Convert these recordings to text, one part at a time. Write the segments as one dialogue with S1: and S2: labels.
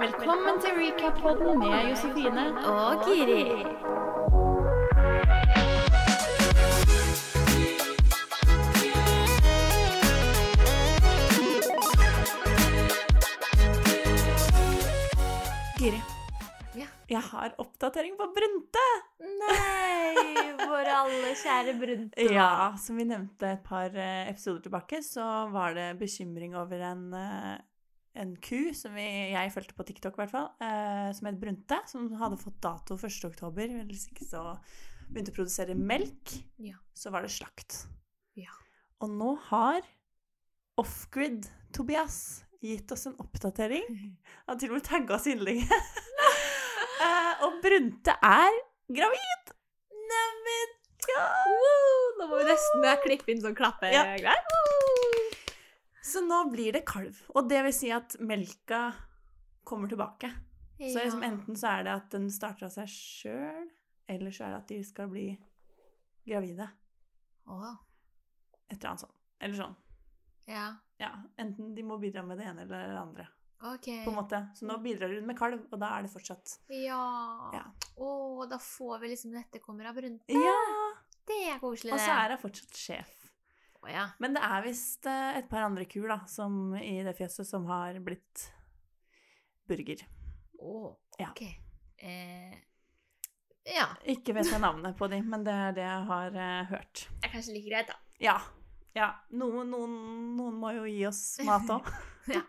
S1: Velkommen til recap-podden med Josefine.
S2: Og Giri.
S3: Giri,
S2: Ja.
S3: jeg har oppdatering på Brunte!
S2: Nei, vår alle kjære Brunte.
S3: Ja, som vi nevnte et par eh, episoder tilbake, så var det bekymring over en, eh, en ku som vi, jeg fulgte på TikTok, i hvert fall, eh, som het Brunte, som hadde fått dato 1. oktober. Hvis ikke så begynte å produsere melk,
S2: Ja.
S3: så var det slakt.
S2: Ja.
S3: Og nå har Offgrid Tobias gitt oss en oppdatering. Han har til og med tagga oss i innlegget. Eh, og Brunte er gravid!
S2: Neimen, ja. Woo! Nå må vi nesten klippe inn sånn klappegreier.
S3: Ja. Så nå blir det kalv. Og det vil si at melka kommer tilbake. Så liksom enten så er det at den starter av seg sjøl, eller så er det at de skal bli gravide. Et eller annet sånt. Eller sånn.
S2: ja.
S3: Ja, enten de må bidra med det ene eller det andre.
S2: Ok.
S3: på en måte. Så nå bidrar hun med kalv, og da er det fortsatt
S2: Ja.
S3: Ja.
S2: Å, da får vi liksom kommer av Brunte.
S3: Ja!
S2: Det er koselig,
S3: Og så er hun fortsatt sjef.
S2: Å ja.
S3: Men det er visst eh, et par andre kuer da, som, i det fjøset som har blitt burger. Ja.
S2: ok. Eh, ja.
S3: Ikke vet jeg navnet på de, men det er det jeg har eh, hørt.
S2: Det er kanskje like greit, da.
S3: Ja. ja. Noen, noen, noen må jo gi oss mat òg.
S2: Ja.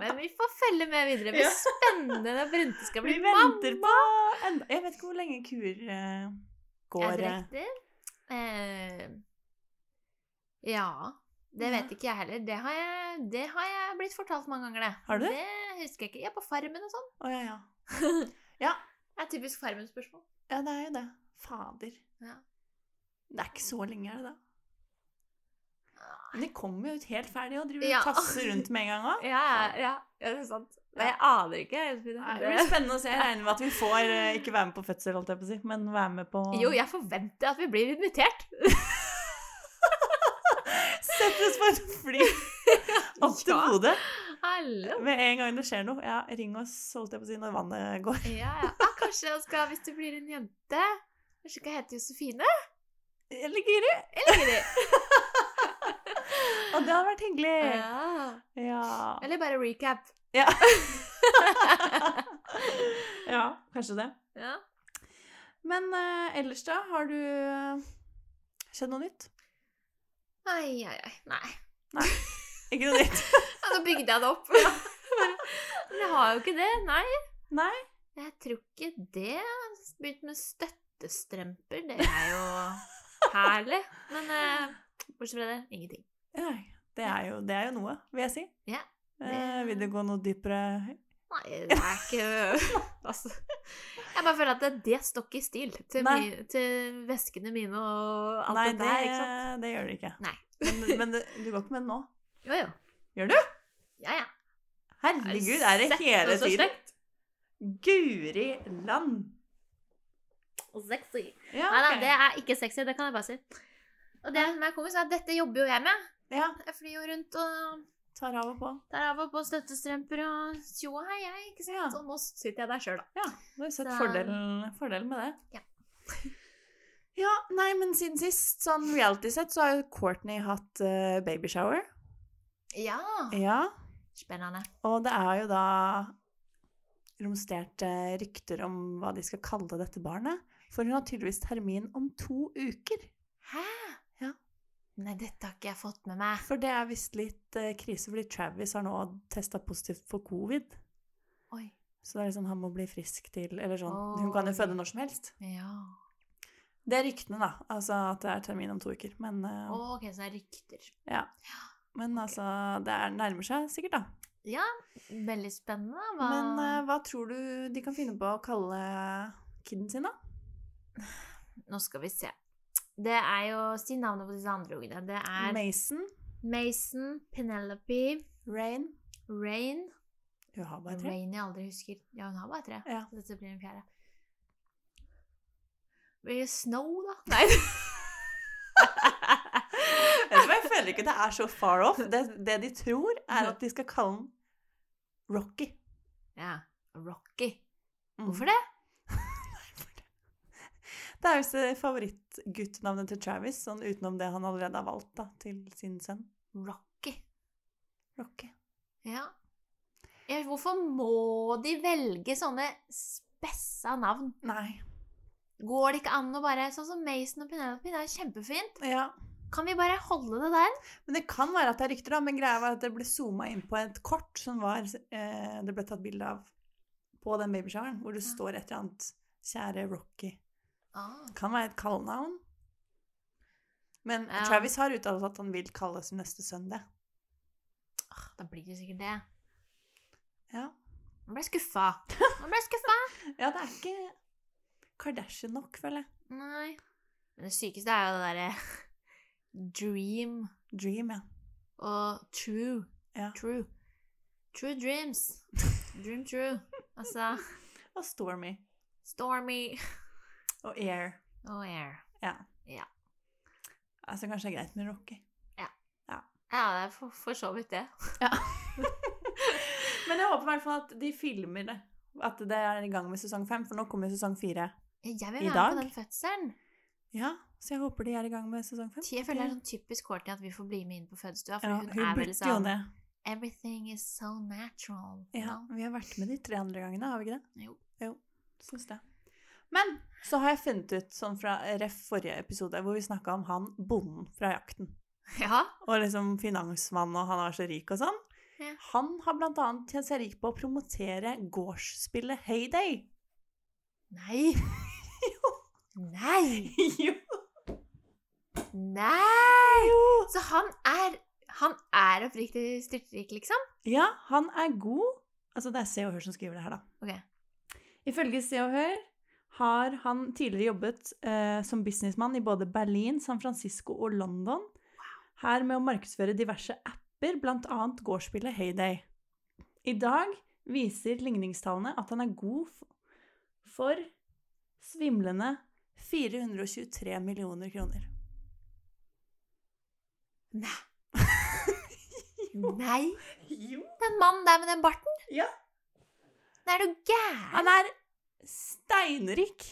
S2: Men vi får følge med videre. Det blir
S3: Ja.
S2: spennende når Brunte skal bli
S3: Vi
S2: mamma.
S3: på enda Jeg vet ikke hvor lenge kuer eh, går
S2: Er det
S3: eh,
S2: riktig? Eh, ja. Det vet ikke jeg heller. Det har jeg, det har jeg blitt fortalt mange ganger, det.
S3: Har du det?
S2: Husker jeg ikke. Ja, på Farmen og sånn.
S3: Oh, ja, ja.
S2: Det er typisk Farmen-spørsmål.
S3: Ja, det er jo det. Fader.
S2: Ja.
S3: Det er ikke så lenge, er det da? Men de kommer jo ut helt ferdig og driver
S2: Ja.
S3: og tasser rundt med en gang òg.
S2: Ja, ja, ja, ja, det er sant. Men jeg aner ikke. Josefine.
S3: Det blir spennende å se. Jeg regner med at vi får eh, ikke være med på fødsel, holdt jeg på å si, men være med på
S2: Jo, jeg forventer at vi blir invitert.
S3: Sette oss på et fly opp til Bodø med en gang det skjer noe. Ja, ring oss, holdt jeg på å si, når vannet går.
S2: Ja, ja. Ah, kanskje jeg skal, hvis det blir en jente Kanskje jeg heter Josefine?
S3: Eller Giri.
S2: Eller Giri?
S3: Og det hadde vært hyggelig.
S2: Ja.
S3: Ja.
S2: Eller bare recap.
S3: Ja. ja, kanskje det.
S2: Ja.
S3: Men uh, ellers, da? Har du uh, skjedd noe nytt?
S2: Ai, ai, ai. Nei.
S3: Ikke noe nytt?
S2: Ja, nå bygde jeg det opp. Men jeg har jo ikke det. Nei.
S3: Nei?
S2: Jeg tror ikke det. Begynt med støttestrømper. Det er jo herlig. Men eh, bortsett fra det, ingenting.
S3: Nei. Det er jo, det er jo noe, vil jeg si.
S2: Ja,
S3: Eh, vil du gå noe dypere
S2: Nei, det er ikke Altså Jeg bare føler at det, det står ikke i stil til, mi, til veskene mine og alt
S3: Nei,
S2: det
S3: det,
S2: der, Nei,
S3: det gjør det ikke.
S2: Nei.
S3: Men, men du, du går ikke med den nå?
S2: Jo, jo.
S3: Gjør du?
S2: Ja, ja.
S3: Herregud, er det hele tiden? Guri land!
S2: Sexy.
S3: Ja,
S2: Nei da, det er ikke sexy, det kan jeg bare si. Og det som er komisk, er at dette jobber jo jeg med.
S3: ja,
S2: Jeg flyr jo rundt og
S3: tar av og på.
S2: tar av og på støttestrømper og tjo og hei, hei, ikke sant?
S3: Ja.
S2: Og nå sitter jeg der sjøl, da.
S3: Ja, du har sett
S2: Så-
S3: fordelen, fordelen med det.
S2: Ja.
S3: Ja, nei, men siden sist, sånn reality-sett, så har jo Courtney hatt uh, babyshower.
S2: Ja.
S3: Ja,
S2: Spennende.
S3: og det er jo da romsterte rykter om hva de skal kalle dette barnet. For hun har tydeligvis termin om to uker.
S2: Hæ? Nei, dette har ikke jeg fått med meg.
S3: For det er visst litt eh, krise, fordi Travis har nå testa positivt for covid.
S2: Oi.
S3: Så det er liksom han må bli frisk til Eller sånn. Hun kan jo føde når som helst.
S2: Ja.
S3: Det er ryktene, da. Altså at det er termin om to uker. Men, eh,
S2: Å, ok, så det er rykter.
S3: ja. Men
S2: okay.
S3: altså Det er, nærmer seg sikkert, da.
S2: Ja, veldig spennende. Hva...
S3: Men eh, hva tror du de kan finne på å kalle kiden sin, da?
S2: Nå skal vi se. Det er jo Si navnet på disse andre ungene. Det er
S3: Mason,
S2: Mason, Penelope,
S3: Rain
S2: Rain
S3: Hun har bare tre.
S2: Rain jeg aldri husker. Ja, hun har bare tre.
S3: Ja.
S2: Så dette blir en fjerde. Blir det Snow, da? Nei.
S3: Jeg føler ikke det er så far off. Det, det de tror, er at de skal kalle den Rocky.
S2: ja. Rocky.
S3: Mm.
S2: Hvorfor det?
S3: Det er jo favorittguttnavnet til Travis, sånn utenom det han allerede har valgt da, til sin sønn.
S2: Rocky.
S3: Rocky.
S2: Ja. ja. Hvorfor må de velge sånne spessa navn?
S3: Nei.
S2: Går det ikke an å bare Sånn som Mason og Penelope, det er kjempefint.
S3: Ja.
S2: Kan vi bare holde det der?
S3: Men det kan være at det er rykter, da. Men greia var at det ble zooma inn på et kort som var eh, Det ble tatt bilde av på den babyshoweren, hvor det
S2: Ja.
S3: står et eller annet 'Kjære Rocky'.
S2: Ah.
S3: Kan være et kallenavn. Men
S2: Ja.
S3: Travis har uttalt at han vil kalle sin neste sønn det.
S2: Ah, Da blir det sikkert det.
S3: Ja.
S2: Nå ble jeg skuffa. Nå ble jeg skuffa.
S3: ja, det er ikke Kardashian nok, føler jeg.
S2: Nei. Men det sykeste er jo det derre dream
S3: Dream, ja.
S2: og true.
S3: Ja.
S2: True. True dreams. Dream true. Altså
S3: Og Stormy.
S2: Stormy
S3: Og Air.
S2: og air.
S3: Altså kanskje det er greit med Rocky.
S2: Ja, det er for, for så vidt det.
S3: Men jeg håper i hvert fall at de filmer det. At det er i gang med sesong fem, for nå kommer sesong fire.
S2: Jeg vil være med på den fødselen.
S3: Ja, så jeg håper de er i gang med sesong fem.
S2: Jeg føler det er sånn typisk Courtney at vi får bli med inn på fødestua. For
S3: Ja,
S2: hun,
S3: hun
S2: er
S3: vel
S2: sånn. Everything is so natural.
S3: Ja, vi har vært med de tre andre gangene, har vi ikke det?
S2: Jo.
S3: Jo, syns det. Men så har jeg funnet ut, sånn fra ref forrige episode, hvor vi snakka om han bonden fra jakten.
S2: Ja.
S3: Og liksom finansmann, og han var så rik og sånn.
S2: Ja.
S3: Han har blant annet tjent seg rik på å promotere gårdsspillet Heyday.
S2: Nei.
S3: Jo.
S2: Nei.
S3: jo.
S2: Nei!
S3: jo.
S2: Så han er Han er oppriktig styrtrik, liksom?
S3: Ja, han er god. Altså, det er Se og Hør som skriver det her, da.
S2: Okay.
S3: Ifølge Se og Hør har han tidligere jobbet eh, som businessmann i både Berlin, San Francisco og London. Her med å markedsføre diverse apper, bl.a. gårdsspillet Heyday. I dag viser ligningstallene at han er god for svimlende 423 millioner kroner.
S2: Nei. Nei.
S3: Jo.
S2: Den mannen der med den barten?
S3: Ja.
S2: Nei, er du gæren?
S3: Han er steinrik.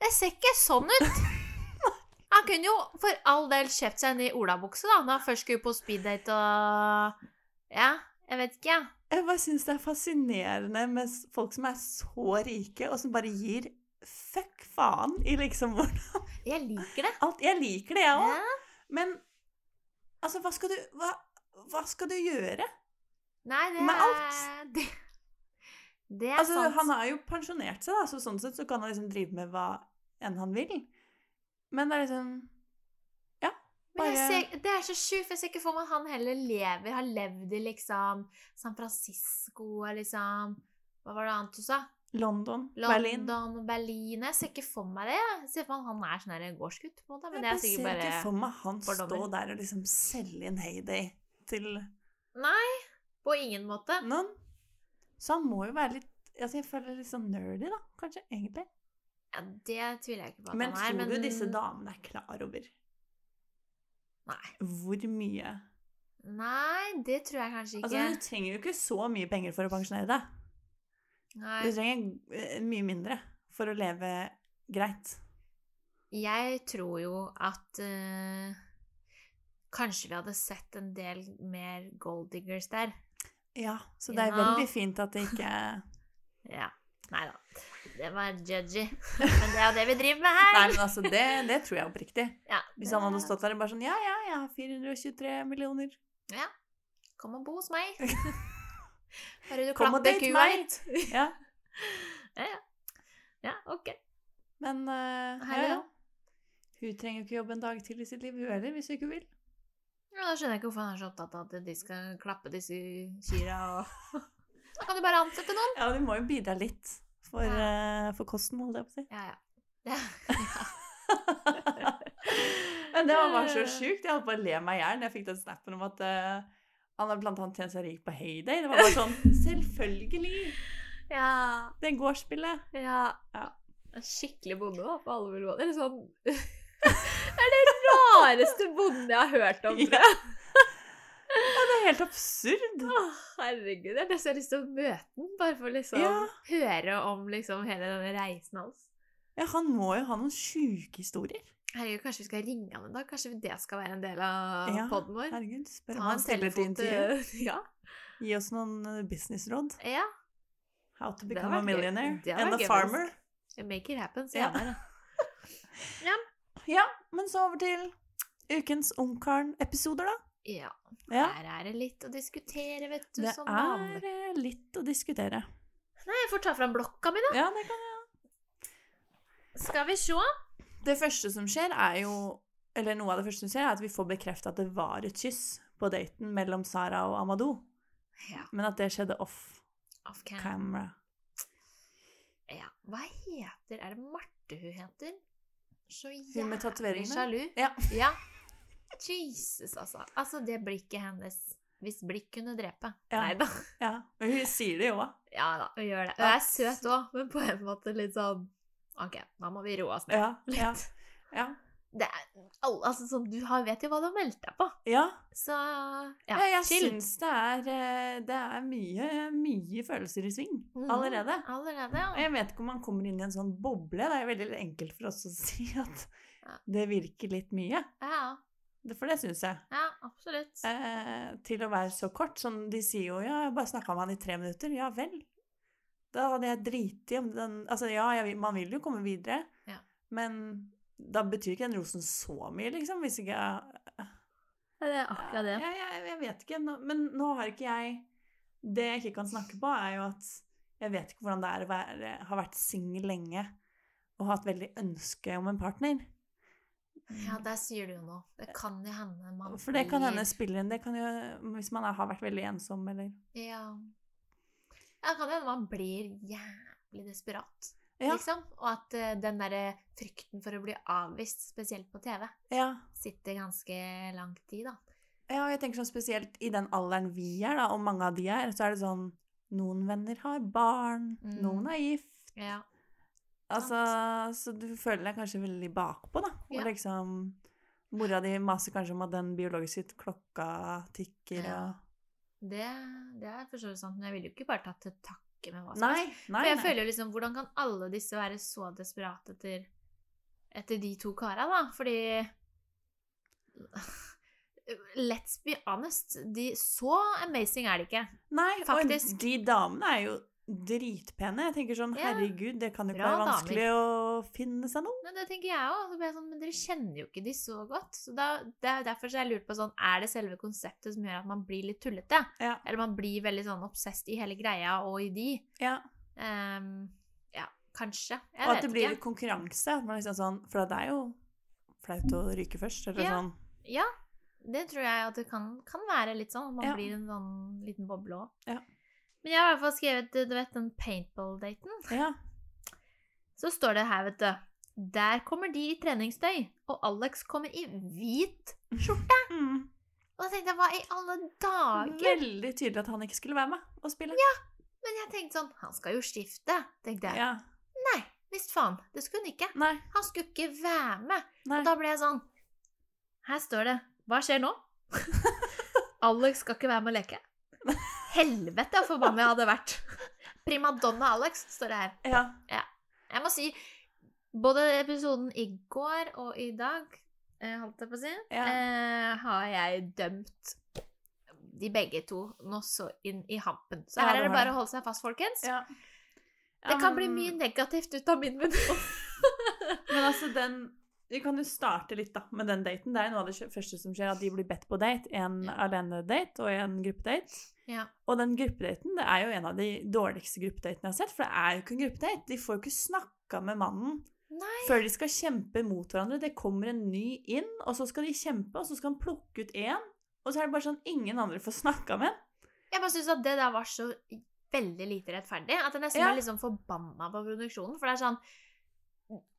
S2: Det ser ikke sånn ut. Han kunne jo for all del kjøpt seg en ny olabukse, da, når han først skulle på speeddate og Ja, jeg vet ikke, jeg.
S3: Jeg bare syns det er fascinerende med folk som er så rike, og som bare gir fuck faen i liksom hvordan
S2: Jeg liker det.
S3: alt Jeg liker det, jeg òg,
S2: Ja.
S3: men altså, hva skal du hva, hva skal du gjøre?
S2: Nei, det
S3: Med alt.
S2: Det, det er
S3: Altså,
S2: sant.
S3: han har jo pensjonert seg, da, så sånn sett så kan han liksom drive med hva enn han vil. Men det er liksom Ja,
S2: Men ser, det er så sjukt, for jeg ser ikke for meg at han heller lever, har levd i liksom San Francisco liksom Hva var det annet du sa?
S3: London, Berlin
S2: London Berlin. Jeg ser ikke for meg det. Jeg ser for meg at han er sånn gårdsgutt, på en måte. Men jeg,
S3: Jeg
S2: er
S3: ser ikke for meg han
S2: fordommer.
S3: stå der og liksom selge inn Heyday til
S2: Nei, på ingen måte.
S3: noen. Så han må jo være litt altså Jeg føler litt sånn nerdy, da, kanskje, egentlig.
S2: Ja, Det tviler jeg ikke på at
S3: Men
S2: han er.
S3: Men tror du disse damene er klar over
S2: Nei.
S3: hvor mye
S2: Nei, det tror jeg kanskje ikke.
S3: Altså, du trenger jo ikke så mye penger for å pensjonere deg.
S2: Nei.
S3: Du trenger eh, mye mindre for å leve greit.
S2: Jeg tror jo at uh, Kanskje vi hadde sett en del mer gold diggers der.
S3: Ja, så det er veldig fint at det ikke
S2: Ja. Nei da. Det var judgy. Men det er jo det vi driver med her.
S3: Nei, men altså, det, det tror jeg oppriktig.
S2: Ja,
S3: Hvis han hadde stått der og bare sånn Ja, ja, jeg har 423 millioner.
S2: Ja. Kom og bo hos meg. Bare du
S3: Kom og date meg. Ja,
S2: Ja, ja. Ja, ok.
S3: men uh, ja, ja. Hun trenger jo ikke jobbe en dag til i sitt liv, hun heller, hvis hun ikke vil.
S2: Ja, da skjønner jeg ikke hvorfor han er så opptatt av at de skal klappe disse kyrne og Da kan du bare ansette noen.
S3: Ja, du må jo bidra litt for, eh, for kosten, holdt jeg på å si.
S2: Ja, ja. ja.
S3: Men det var så sjukt. Jeg holdt på å le meg i hjel da jeg fikk den snappen om at uh, han har blant annet tjent seg rik på Heyday. Det var bare sånn Selvfølgelig!
S2: ja.
S3: Det gårdsspillet.
S2: Ja.
S3: Ja.
S2: Skikkelig bonde, på alle mulige måter. Eller sånn Det er det rareste bonde jeg har hørt om, tror jeg.
S3: Ja, det er helt absurd.
S2: Åh, herregud, jeg har nesten lyst til å møte den, bare for å liksom
S3: Ja.
S2: høre om liksom hele denne reisen hans.
S3: Ja, han må jo ha noen sjuke historier.
S2: Herregud, kanskje vi skal ringe han en dag? Kanskje det skal være en del av
S3: Ja,
S2: podden vår?
S3: Herregud, spør
S2: Ta
S3: han
S2: en
S3: stiller til
S2: telefon til. Ja.
S3: Gi oss noen eh, businessråd.
S2: ja.
S3: How to
S2: Det
S3: become a
S2: vært gøy.
S3: millionaire
S2: Det
S3: and
S2: vært
S3: a
S2: gøy,
S3: farmer.
S2: Make it happen, sier
S3: Ja.
S2: han der.
S3: Ja, men så over til ukens Ungkaren-episoder, da.
S2: Ja.
S3: Ja,
S2: Her er det litt å diskutere, vet du,
S3: det
S2: som
S3: er
S2: vanlig.
S3: eh, litt å diskutere.
S2: Nei, jeg får ta fram blokka mi, da.
S3: Ja, det kan jeg.
S2: Skal vi se.
S3: Det første som skjer, er jo Eller noe av det første som skjer, er at vi får bekrefta at det var et kyss på daten mellom Sara og Amadou,
S2: Ja.
S3: men at det skjedde off
S2: Off cam.
S3: camera.
S2: Ja. Hva heter Er det Marte hun heter? Så jævlig sjalu.
S3: Ja.
S2: Ja. Jesus, altså. Altså, det blikket hennes Hvis blikk kunne drepe.
S3: Ja.
S2: Nei da.
S3: ja. Men hun sier det jo òg.
S2: Ja da, hun gjør det. Hun er søt òg, men på en måte litt sånn OK, da må vi roe oss ned
S3: Ja,
S2: litt.
S3: ja, ja.
S2: Det er, altså, sånn, du har, vet jo hva du har meldt deg på.
S3: ja.
S2: Så
S3: Ja,
S2: ja,
S3: jeg
S2: chill.
S3: syns det er, eh, det er mye, mye følelser i sving
S2: mm,
S3: allerede.
S2: Allerede,
S3: Og jeg vet ikke om man kommer inn i en sånn boble. Det er veldig enkelt for oss å si at
S2: Ja.
S3: det virker litt mye.
S2: Ja,
S3: For det syns jeg.
S2: ja absolutt.
S3: Eh, til å være så kort. Sånn, de sier jo ja, jeg bare snakka med han i tre minutter. Ja vel. Da hadde jeg driti om den Altså ja, jeg, man vil jo komme videre,
S2: Ja.
S3: men da betyr ikke den rosen så mye, liksom. Hvis ikke jeg
S2: Ja, det er akkurat det.
S3: Jeg, jeg, jeg vet ikke. Nå, men nå har ikke jeg Det jeg ikke kan snakke på, er jo at jeg vet ikke hvordan det er å være, ha vært singel lenge og hatt veldig ønske om en partner.
S2: Ja, der sier du jo noe. Det kan jo hende man
S3: For det kan hende spiller inn. Det kan jo Hvis man har vært veldig ensom, eller
S2: Ja. Ja, det kan hende man blir jævlig desperat,
S3: Ja.
S2: liksom. Og at uh, den derre frykten for å bli avvist, spesielt på TV,
S3: Ja.
S2: sitter ganske lang tid, da.
S3: ja, og jeg tenker sånn spesielt i den alderen vi er, da, og mange av de er, så er det sånn Noen venner har barn,
S2: Mm.
S3: noen er gift.
S2: Ja.
S3: Altså, så du føler deg kanskje veldig bakpå, da. Og
S2: Ja.
S3: liksom Mora di maser kanskje om at den biologiske klokka tikker
S2: Ja.
S3: og
S2: Det, det er for så vidt sant, men jeg ville jo ikke bare tatt til takke med hva som helst. For jeg
S3: nei.
S2: føler jo liksom, hvordan kan alle disse være så desperate etter, etter de to kara, da? Fordi Let's be honest, de, så amazing er de ikke.
S3: Nei,
S2: Faktisk.
S3: og de damene er jo dritpene. Jeg tenker sånn,
S2: Ja.
S3: herregud, det kan jo ikke
S2: Bra
S3: være vanskelig å finne seg noe.
S2: Men det tenker jeg òg. Sånn, men dere kjenner jo ikke de så godt. Så da, det er derfor så jeg lurt på sånn, er det selve konseptet som gjør at man blir litt tullete?
S3: Ja.
S2: Eller man blir veldig sånn obsessed i hele greia og i de?
S3: Ja.
S2: Um, ja, kanskje. Jeg
S3: Og at det blir
S2: ikke.
S3: konkurranse. Man liksom sånn, for det er jo flaut å ryke først, eller
S2: Ja.
S3: sånn.
S2: Ja, det tror jeg at det kan, kan være litt sånn. Man blir en sånn liten boble òg.
S3: Ja.
S2: Men jeg har i hvert fall skrevet du vet, den paintball-daten.
S3: Ja.
S2: Så står det her, vet du. Der kommer de i treningstøy, og Alex kommer i hvit skjorte.
S3: Mm.
S2: Og da tenkte jeg, hva i alle dager?
S3: Veldig tydelig at han ikke skulle være med og spille.
S2: Men jeg tenkte sånn, han skal jo skifte, tenkte jeg.
S3: Ja.
S2: Nei, visst faen, det skulle han ikke.
S3: Nei.
S2: Han skulle ikke være med.
S3: Nei.
S2: Og da ble jeg sånn, her står det, hva skjer nå? Alex skal ikke være med å leke. Helvete hvor forbannet jeg hadde vært. Primadonna Alex, står det her.
S3: Ja.
S2: Jeg må si, både episoden i går og i dag, eh, holdt jeg på å si,
S3: Ja.
S2: eh, har jeg dømt de begge to nå så inn i hampen. Så
S3: Ja,
S2: her
S3: det
S2: er det bare å holde seg fast, folkens.
S3: ja.
S2: Det kan bli mye negativt ut av min munn.
S3: Men altså, den Vi kan jo starte litt da, med den daten. Det er noe av det første som skjer, at de blir bedt på date. En
S2: Ja.
S3: alenedate og en gruppedate.
S2: ja.
S3: Og den gruppedaten det er jo en av de dårligste gruppedatene jeg har sett. For det er jo ikke en gruppedate. De får jo ikke snakka med mannen
S2: Nei.
S3: før de skal kjempe mot hverandre. Det kommer en ny inn, og så skal de kjempe, og så skal han plukke ut én. Og så er det bare sånn ingen andre får snakka med.
S2: Jeg bare syns at det der var så veldig lite rettferdig. At jeg nesten
S3: Ja.
S2: var litt sånn forbanna på produksjonen. For det er sånn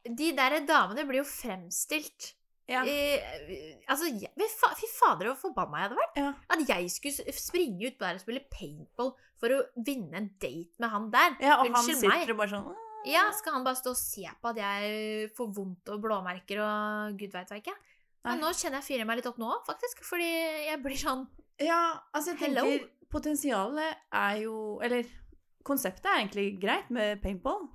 S2: De der damene blir jo fremstilt
S3: Ja.
S2: eh, Altså, jeg, fy fader, så forbanna jeg hadde vært.
S3: Ja.
S2: At jeg skulle springe ut der og spille paintball for å vinne en date med han der.
S3: ja, og han sitter
S2: meg.
S3: bare sånn
S2: Ja, Skal han bare stå og se på at jeg får vondt og blåmerker og gud veit hva ikke? Men nå kjenner jeg fyrer meg litt opp nå, faktisk. Fordi jeg blir sånn
S3: Ja, altså jeg
S2: Hello?
S3: tenker Potensialet er jo Eller konseptet er egentlig greit med paintball.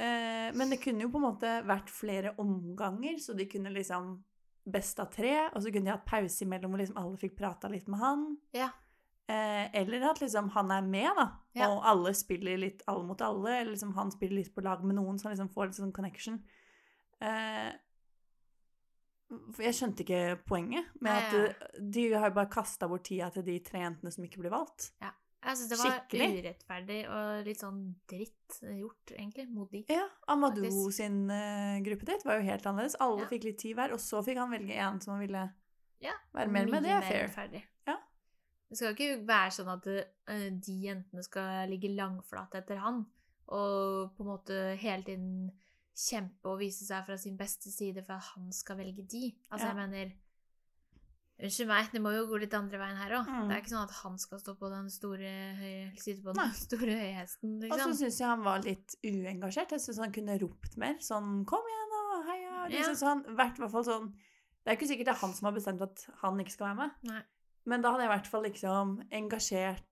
S2: Ja.
S3: Eh, men det kunne jo på en måte vært flere omganger, så de kunne liksom Best av tre, og så kunne de hatt pause imellom hvor liksom alle fikk prata litt med han.
S2: Ja.
S3: Eh, eller at liksom han er med, da,
S2: Ja.
S3: og alle spiller litt alle mot alle. Eller liksom han spiller litt på lag med noen, så han liksom får litt sånn connection. Eh, jeg skjønte ikke poenget med
S2: Nei,
S3: at
S2: ja.
S3: de har bare kasta bort tida til de tre jentene som ikke blir valgt.
S2: Jeg syns det var
S3: Skikkelig.
S2: urettferdig og litt sånn dritt gjort, egentlig, mot de.
S3: Ja, Amadou
S2: Faktisk.
S3: sin uh, gruppe ditt var jo helt annerledes. Alle
S2: Ja.
S3: fikk litt tid hver, og så fikk han velge en som han ville
S2: Ja,
S3: være mer med. Det er fair.
S2: rettferdig.
S3: Ja.
S2: Det skal ikke være sånn at uh, de jentene skal ligge langflate etter han, og på en måte hele tiden kjempe og vise seg fra sin beste side for at han skal velge de. Altså,
S3: Ja.
S2: jeg mener Unnskyld meg, det må jo gå litt andre veien her òg.
S3: Mm.
S2: Det er ikke sånn at han skal stå på den store høye, sitte på den store høye hesten, liksom.
S3: Og så
S2: liksom.
S3: syns jeg han var litt uengasjert. Jeg syns han kunne ropt mer. Sånn 'kom igjen, og Heia!'
S2: Ja.
S3: Liksom, så han vært hvert fall sånn Det er ikke sikkert det er han som har bestemt at han ikke skal være med,
S2: Nei.
S3: men da hadde jeg i hvert fall liksom engasjert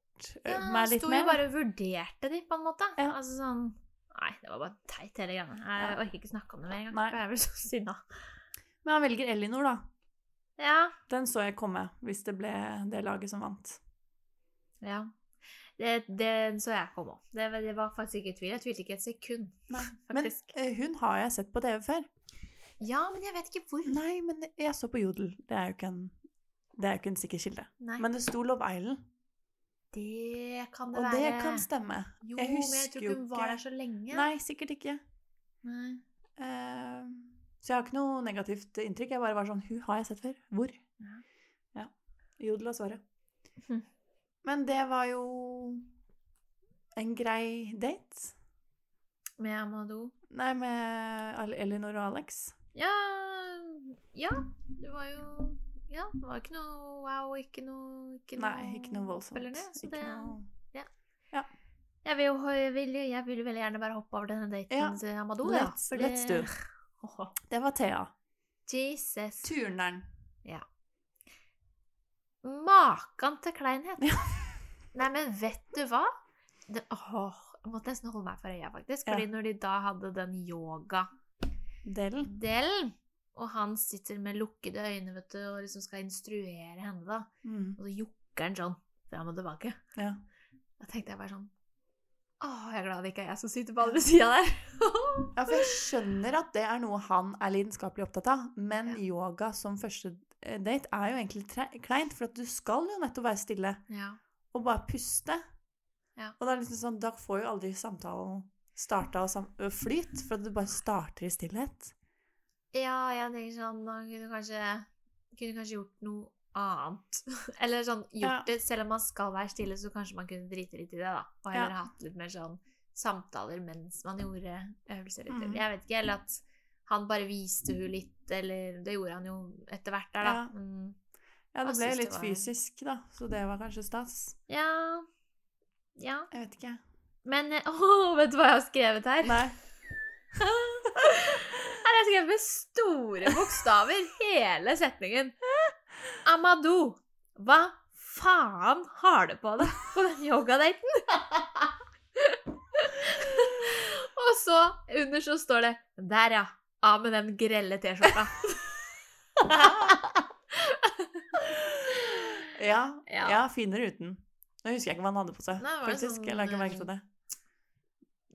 S2: Ja,
S3: meg
S2: han
S3: litt
S2: sto jo bare og vurderte de, på en måte.
S3: Ja.
S2: Altså sånn Nei, det var bare teit, hele greia. Jeg
S3: Ja.
S2: orker ikke snakke om det mer engang.
S3: Nei.
S2: er vel så sinna.
S3: Men han velger Elinor, da.
S2: Ja.
S3: Den så jeg komme, hvis det ble det laget som vant.
S2: ja. Det, det så jeg komme òg. Det, var- det var faktisk ikke tvil. Jeg tvilte ikke et sekund,
S3: Nei. Men
S2: faktisk.
S3: eh, hun har jeg sett på TV før.
S2: ja, men jeg vet ikke hvor.
S3: Nei, men jeg så på Jodel. Det er jo ikke en, det er jo ikke en sikker kilde.
S2: Nei,
S3: Men det sto Love Island,
S2: det kan det
S3: og
S2: være.
S3: det kan stemme.
S2: Jo,
S3: jeg
S2: men jeg tror ikke hun var der så lenge.
S3: Nei, sikkert ikke.
S2: Nei.
S3: Eh, så jeg har ikke noe negativt inntrykk. Jeg bare var sånn Hun har jeg sett før. Hvor?
S2: Ja.
S3: Ja. Jodel og svaret.
S2: Hm.
S3: Men det var jo en grei date.
S2: Med Amado?
S3: Nei, med Elinor og Alex.
S2: Ja Ja, det var jo Ja, det var ikke noe wow, ikke noe ikke
S3: Nei, ikke noe voldsomt.
S2: Eller det, så det,
S3: noe...
S2: Jeg vil jo jeg vil, jeg vil veldig gjerne bare hoppe over denne daten
S3: Ja.
S2: til Amado.
S3: Let's-
S2: ja.
S3: let's do Det var Thea.
S2: Jesus.
S3: Turneren. Ja.
S2: Makan til kleinhet.
S3: Ja.
S2: Nei, men vet du hva? Det, åh, jeg måtte nesten holde meg for øya, faktisk.
S3: Ja.
S2: Fordi når de da hadde den yoga-delen,
S3: Del,
S2: og han sitter med lukkede øyne vet du, og liksom skal instruere henne, da,
S3: Mm.
S2: og så jukker han sånn fram og tilbake,
S3: Ja.
S2: da tenkte jeg bare sånn Åh, jeg er glad det ikke er jeg som sitter på andre sida der.
S3: ja, for jeg skjønner at det er noe han er lidenskapelig opptatt av, men yoga som første eh, date er jo egentlig kleint, for at du skal jo nettopp være stille
S2: ja.
S3: og bare puste.
S2: Ja.
S3: Og da, liksom sånn, da får jo aldri samtalen starta og sam ø, flyt, for at du bare starter i stillhet.
S2: ja, jeg tenker sånn Man kunne kanskje, kunne kanskje gjort noe annet. Eller sånn gjort
S3: Ja.
S2: det Selv om man skal være stille, så kanskje man kunne drite litt i det, da. Og heller
S3: Ja.
S2: hatt litt mer sånn samtaler mens man gjorde øvelser.
S3: Mhm.
S2: Jeg vet ikke, eller at han bare viste hun litt, eller Det gjorde han jo etter hvert der, da.
S3: Ja.
S2: Mm.
S3: Ja, det ble
S2: litt det var-
S3: fysisk, da, så det var kanskje stas.
S2: Ja Ja.
S3: Jeg vet ikke.
S2: Men Å, Åh, vet du hva jeg har skrevet her?
S3: Nei.
S2: Her har jeg skrevet med store bokstaver hele setningen. Amadou, hva faen har du på deg på den yogadaten? Og så under så står det Der, ja. Av med den grelle T-skjorta.
S3: Ja,
S2: Ja.
S3: ja. finere uten. Nå husker jeg ikke hva han hadde på seg.
S2: Nei,
S3: faktisk.
S2: sånn,
S3: Jeg la ikke merke til
S2: eh,
S3: det.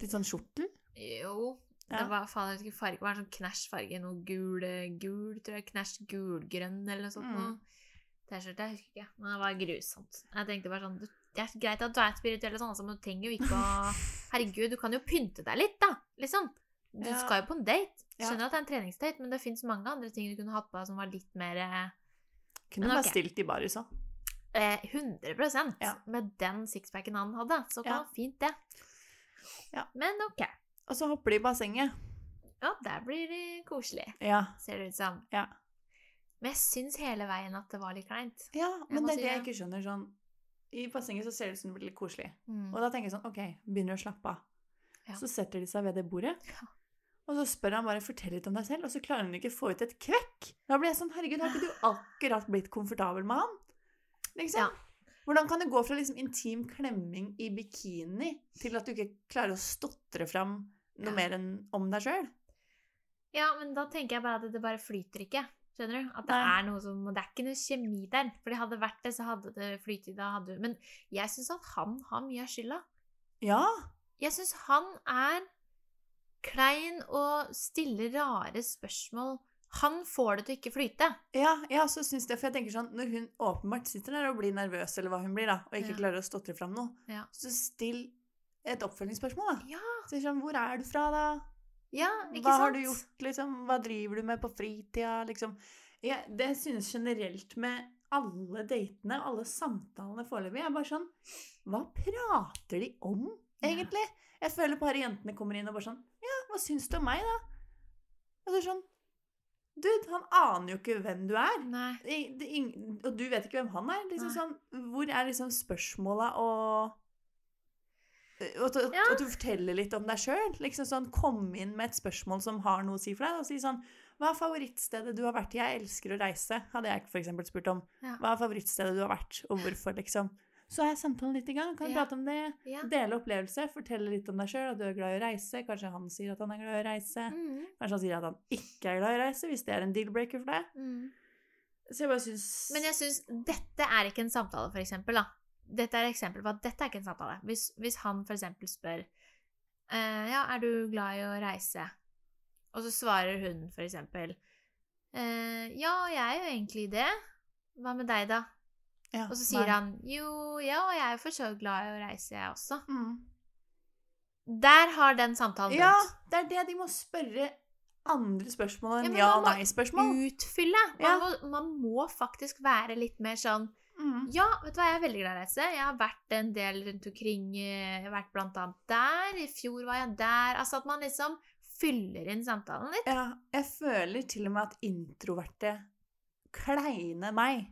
S3: Litt sånn skjortel?
S2: Jo. Det var faen, jeg farge. Det var en sånn knæsjfarge. Noe gul, gul, tror jeg. Knæsj gulgrønn eller noe sånt.
S3: Mm.
S2: T-skjorte, jeg husker ikke. Men det var grusomt. Jeg tenkte bare sånn Det er greit at du er spirituell, og sånn, altså, men du trenger jo ikke å Herregud, du kan jo pynte deg litt, da! Liksom. Du
S3: Ja.
S2: skal jo på en date. Skjønner at det er en treningsdate, men det fins mange andre ting du kunne hatt på deg som var litt mer eh,
S3: Kunne
S2: Men
S3: bare
S2: ok.
S3: stilt i baris òg.
S2: eh, 100
S3: Ja.
S2: Med den sixpacken han hadde. Så kan
S3: Ja.
S2: fint, det.
S3: Ja.
S2: Men ok.
S3: Og så hopper de i bassenget.
S2: Ja, der blir det koselig,
S3: Ja.
S2: ser det ut som.
S3: Ja.
S2: Men jeg syns hele veien at det var litt kleint.
S3: ja men
S2: må
S3: det er
S2: si
S3: det jeg
S2: det.
S3: ikke skjønner. sånn I bassenget så ser det ut som det blir litt koselig.
S2: Mm.
S3: Og da tenker jeg sånn OK, begynner å slappe av.
S2: Ja.
S3: Så setter de seg ved det bordet.
S2: Ja.
S3: Og så spør han bare 'fortell litt om deg selv', og så klarer han ikke å få ut et kvekk. Da blir jeg sånn Herregud, har ikke du akkurat blitt komfortabel med han? Liksom?
S2: Ja.
S3: Hvordan kan det gå fra liksom intim klemming i bikini til at du ikke klarer å stotre fram noe
S2: Ja.
S3: mer enn om deg sjøl?
S2: Ja, men da tenker jeg bare at det bare flyter ikke. Skjønner du? At det
S3: Nei.
S2: er noe som Det er ikke noe kjemi der. For hadde det vært det, så hadde det flytet. Da hadde Men jeg syns at han har mye av skylda.
S3: Ja.
S2: Jeg syns han er klein og stiller rare spørsmål. Han får det til å ikke flyte.
S3: Ja, jeg også syns det. For jeg tenker sånn, når hun åpenbart sitter der og blir nervøs, eller hva hun blir, da, og ikke
S2: Ja.
S3: klarer å stotre fram noe,
S2: Ja.
S3: så still et oppfølgingsspørsmål, da.
S2: Ja,
S3: Så sånn, hvor er du fra, da?
S2: ja ikke
S3: Hva
S2: sant?
S3: har du gjort, liksom? Hva driver du med på fritida, liksom? Ja, det synes generelt med alle datene, alle samtalene foreløpig, er bare sånn Hva prater de om, egentlig? Jeg føler bare jentene kommer inn og bare sånn Ja, hva syns du om meg, da? Og er sånn Dude, han aner jo ikke hvem du er.
S2: Nei.
S3: Det, ing- og du vet ikke hvem han er. Liksom sånn, hvor er liksom spørsmåla og at,
S2: Ja.
S3: at du forteller litt om deg sjøl. Liksom sånn, kom inn med et spørsmål som har noe å si for deg. Og si sånn Hva er favorittstedet du har vært i? Jeg elsker å reise, hadde jeg for eksempel spurt om.
S2: Ja.
S3: Hva er favorittstedet du har vært, og hvorfor, liksom? Så er samtalen litt i gang. Kan du prate om det? Dele opplevelse, fortelle litt om deg sjøl, at du er glad i å reise. Kanskje han sier at han er glad i å reise.
S2: Mm,
S3: Kanskje han sier at han ikke er glad i å reise, hvis det er en deal-breaker for deg.
S2: mm.
S3: Så jeg bare syns
S2: Men jeg syns dette er ikke en samtale, for eksempel. Da. Dette er et eksempel på at dette er ikke en samtale. Hvis, hvis han for eksempel spør Uh, Ja, er du glad i å reise? Og så svarer hun for eksempel uh, Ja, jeg er jo egentlig det. Hva med deg, da?
S3: Ja,
S2: Og så sier
S3: nei.
S2: han jo, ja, jeg er jo for så glad i å reise, jeg også.
S3: mm.
S2: Der har den samtalen
S3: Ja,
S2: begynt.
S3: det er det de må spørre andre spørsmål enn ja- og
S2: må
S3: nei-spørsmål.
S2: Utfylle. Man,
S3: Ja.
S2: må, man må faktisk være litt mer sånn
S3: Mm.
S2: Ja, vet du hva, jeg er veldig glad i å reise. Jeg har vært en del rundt omkring. eh, Jeg har vært blant annet der. I fjor var jeg der. Altså at man liksom fyller inn samtalen litt.
S3: Ja, jeg føler til og med at introverte, kleine meg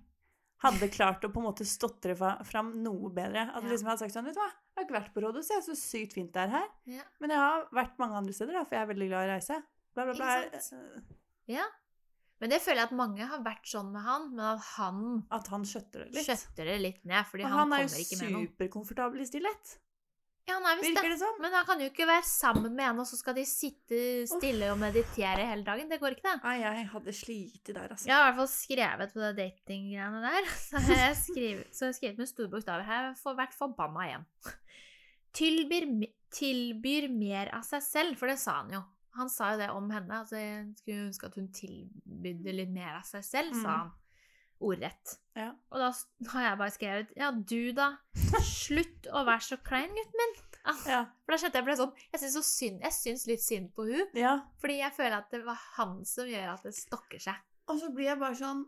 S3: hadde klart å på en måte stotre fram noe bedre. At
S2: Ja.
S3: liksom jeg hadde sagt sånn, vet du hva, jeg har ikke vært på Rådhuset, jeg er så sykt fint det er her.
S2: Ja.
S3: Men jeg har vært mange andre steder, da, for jeg er veldig glad i å reise. Bla, bla, bla.
S2: Ja. Men det føler jeg at mange har vært sånn med han, men at han
S3: At han skjøtter det litt.
S2: skjøtter det litt ned, fordi
S3: Og
S2: han,
S3: han er
S2: kommer
S3: jo
S2: ikke med noe.
S3: superkomfortabel i stillhet.
S2: Ja, han er visst
S3: Virker
S2: det.
S3: det som?
S2: Men han kan jo ikke være sammen med en, og så skal de sitte stille og meditere hele dagen. Det går ikke, det.
S3: Nei, jeg hadde slitt der, altså.
S2: Jeg har i hvert fall skrevet på det datinggreiene der. Så jeg skrevet, så jeg skrevet med store bokstaver her. Jeg får vært forbanna igjen. Tilbyr, tilbyr mer av seg selv, for det sa han jo. Han sa jo det om henne. Altså, jeg skulle ønske at hun tilbydde litt mer av seg selv,
S3: Mm.
S2: sa han. Ordrett.
S3: Ja.
S2: Og da har jeg bare skrevet Ja, du da. Slutt å være så klein, gutten min. Altså,
S3: Ja.
S2: For da kjente jeg ble sånn Jeg syns så synd- jeg syns litt synd på hun
S3: ja.
S2: Fordi jeg føler at det var han som gjør at det stokker seg.
S3: Og så blir jeg bare sånn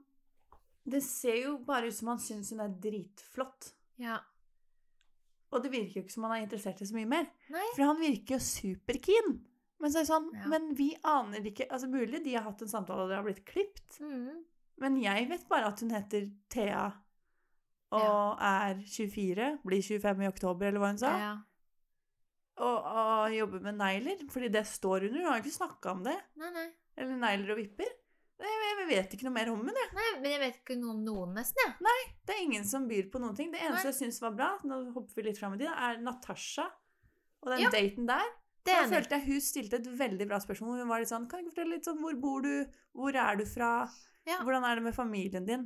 S3: Det ser jo bare ut som han syns hun er dritflott.
S2: Ja.
S3: Og det virker jo ikke som han er interessert i så mye mer.
S2: Nei.
S3: For han virker jo superkeen. Men så er det sånn
S2: Ja.
S3: Men vi aner ikke Altså mulig de har hatt en samtale og det har blitt klipt,
S2: Mm.
S3: Men jeg vet bare at hun heter Thea og er 24, blir 25 i oktober, eller hva hun sa,
S2: Ja.
S3: og, og jobber med negler. Fordi det står under. Hun har jo ikke snakka om det.
S2: Nei, nei.
S3: Eller negler og vipper. Jeg, vet ikke noe mer om henne.
S2: nei, men jeg vet ikke noe om noen, nesten. Ja.
S3: Nei, Det er ingen som byr på noen ting. Det eneste
S2: Nei.
S3: jeg syns var bra, nå hopper vi litt fram i tid, er Natasha. Og den
S2: Ja.
S3: daten der.
S2: Det
S3: Da følte jeg hun stilte et veldig bra spørsmål. Hun var litt sånn Kan du fortelle litt sånn Hvor bor du? Hvor er du fra?
S2: Ja.
S3: Hvordan er det med familien din?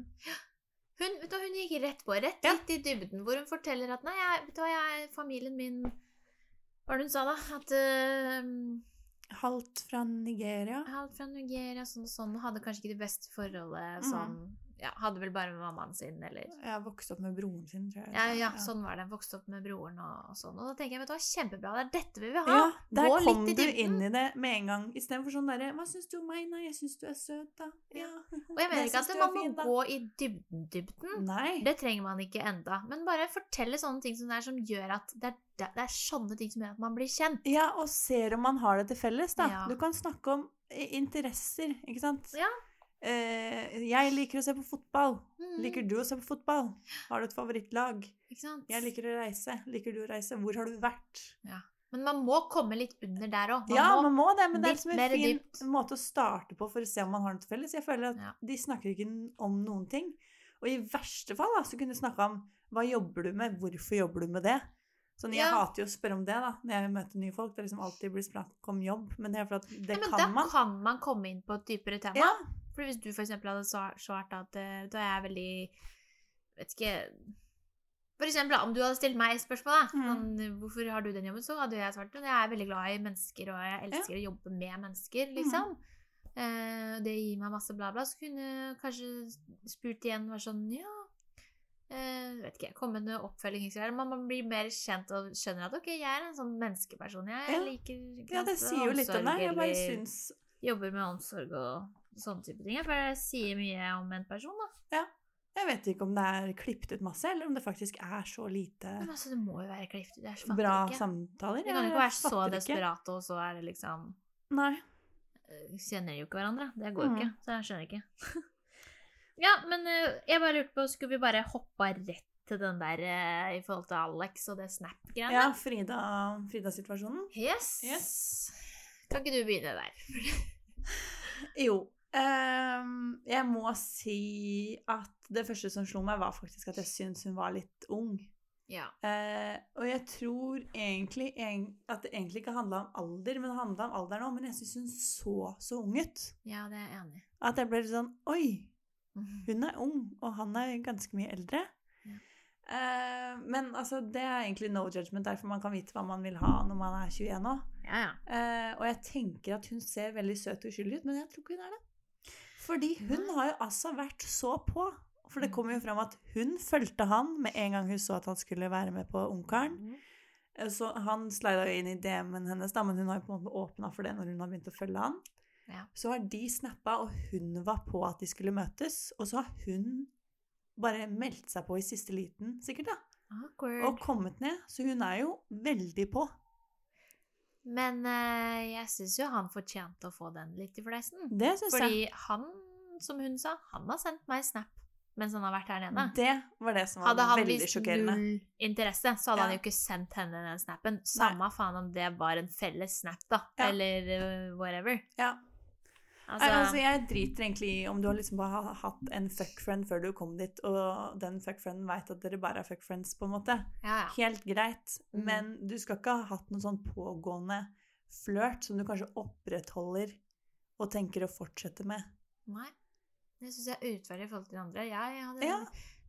S2: Hun, vet du, hun gikk rett på, rett
S3: Ja.
S2: litt i dybden, hvor hun forteller at Nei, jeg, vet du hva, jeg, familien min Hva var det hun sa, da? At uh,
S3: Halvt fra Nigeria.
S2: er fra Nigeria, sånn og sånn, hadde kanskje ikke det beste forholdet
S3: Mm.
S2: Ja, hadde vel bare med mammaen sin, eller
S3: Jeg vokste vokst opp med broren sin, tror jeg.
S2: Ja, ja, sånn var det. Vokste opp med broren og, og sånn. Og da tenker jeg, vet du hva, kjempebra, det er dette vi vil ha.
S3: Ja, der
S2: Gå
S3: kom du inn i det med en gang. Istedenfor sånn derre 'Hva syns du om meg?' 'Nei, jeg syns du er søt', da. Ja.
S2: Og jeg mener ikke at man må gå i dybden, dybden.
S3: Nei.
S2: Det trenger man ikke enda. Men bare fortelle sånne ting som det er som gjør at det er, det er sånne ting som gjør at man blir kjent.
S3: Ja, og ser om man har det til felles, da.
S2: Ja.
S3: Du kan snakke om interesser, ikke sant?
S2: Ja.
S3: Eh, jeg liker å se på fotball.
S2: Mm,
S3: Liker du å se på fotball? Har du et favorittlag? Jeg liker å reise. Liker du å reise? Hvor har du vært?
S2: Men man må komme litt under der òg.
S3: ja, man må det, men det er liksom en fin
S2: dypt.
S3: måte å starte på for å se om man har noe til felles. Jeg føler at
S2: Ja.
S3: de snakker ikke om noen ting. Og i verste fall da, så kunne du snakke om hva jobber du med, hvorfor jobber du med det? Sånn, Jeg
S2: Ja.
S3: hater jo å spørre om det da, når jeg møter nye folk. Det er liksom alltid blir snakk om jobb, men det er for at det
S2: Ja, men
S3: kan
S2: da
S3: man.
S2: kan man komme inn på et dypere tema.
S3: Ja,
S2: For hvis du eksempel hadde svart at eh, da er jeg veldig Vet ikke For eksempel om du hadde stilt meg spørsmål, da.
S3: Mm.
S2: Sånn, hvorfor har du den jobben? Så hadde jeg svart at jeg er veldig glad i mennesker, og jeg elsker å jobbe med mennesker, liksom. Eh, det gir meg masse bla, bla. Så kunne jeg kanskje spurt igjen vært sånn Ja, eh, vet ikke, komme med oppfølgingsgreier. Man, man blir mer kjent og skjønner at ok, jeg er en sånn menneskeperson. Jeg
S3: Ja.
S2: liker ikke
S3: ja, det sier jo litt om deg. Jeg bare syns
S2: jobber med omsorg og sånne type ting. For det sier mye om en person, da.
S3: Jeg vet ikke om det er klippet ut masse, eller om det faktisk er så lite
S2: Men altså, det må jo være klippet ut. Jeg
S3: bra
S2: ikke.
S3: samtaler.
S2: Det kan jo ikke være så
S3: desperat
S2: desperate, og så er det liksom
S3: Nei.
S2: eh, Kjenner jo ikke hverandre. Det går jo
S3: Mm.
S2: ikke. Så jeg skjønner ikke. ja, men eh, jeg bare lurte på, skulle vi bare hoppa rett til den der eh, i forhold til Alex og det Snap-greiene?
S3: Ja, Frida- Frida-situasjonen.
S2: Yes.
S3: Yes.
S2: Kan ikke du begynne der?
S3: Jo. Ehm, jeg må si at det første som slo meg, var faktisk at jeg syns hun var litt ung.
S2: Ja.
S3: Uh, og jeg tror egentlig en, at det egentlig ikke handla om alder, men det handla om alder nå. Men jeg syns hun så så ung ut.
S2: ja, det er jeg enig.
S3: At jeg ble litt sånn Oi,
S2: Mhm.
S3: hun er ung, og han er ganske mye eldre.
S2: Ja.
S3: Eh, men altså, det er egentlig no judgment derfor man kan vite hva man vil ha når man er 21 òg.
S2: Ja, ja.
S3: Eh, og jeg tenker at hun ser veldig søt og uskyldig ut, men jeg tror ikke hun er det. Fordi hun har jo altså vært så på. For det
S2: Mm.
S3: kommer jo fram at hun fulgte han med en gang hun så at han skulle være med på Ungkaren.
S2: Mhm.
S3: Eh, Så han slida jo inn i DM-en hennes, da, men hun har jo på en måte åpna for det når hun har begynt å følge han.
S2: Ja.
S3: Så har de snappa, og hun var på at de skulle møtes. Og så har hun bare meldt seg på i siste liten, sikkert, da.
S2: Awkward.
S3: Og kommet ned. Så hun er jo veldig på.
S2: Men uh, jeg syns jo han fortjente å få den litt i fleisen.
S3: Det syns jeg.
S2: Fordi han, som hun sa, han har sendt meg snap mens han har vært her nede.
S3: Det var det som var veldig sjokkerende.
S2: Hadde han vist null interesse, så hadde
S3: Ja.
S2: han jo ikke sendt henne den snappen. Samme faen om det var en felles snap, da.
S3: Ja.
S2: Eller uh, whatever.
S3: Ja.
S2: Altså,
S3: Nei, altså, jeg driter egentlig i om du har liksom bare hatt en fuckfriend før du kom dit, og den fuckfrienden veit at dere bare er fuckfriends, på en måte.
S2: ja, ja.
S3: Helt greit,
S2: Mm.
S3: men du skal ikke ha hatt noen sånn pågående flørt som du kanskje opprettholder og tenker å fortsette med.
S2: Nei. Det syns jeg er urettferdig i forhold til de andre. Jeg hadde,
S3: Ja.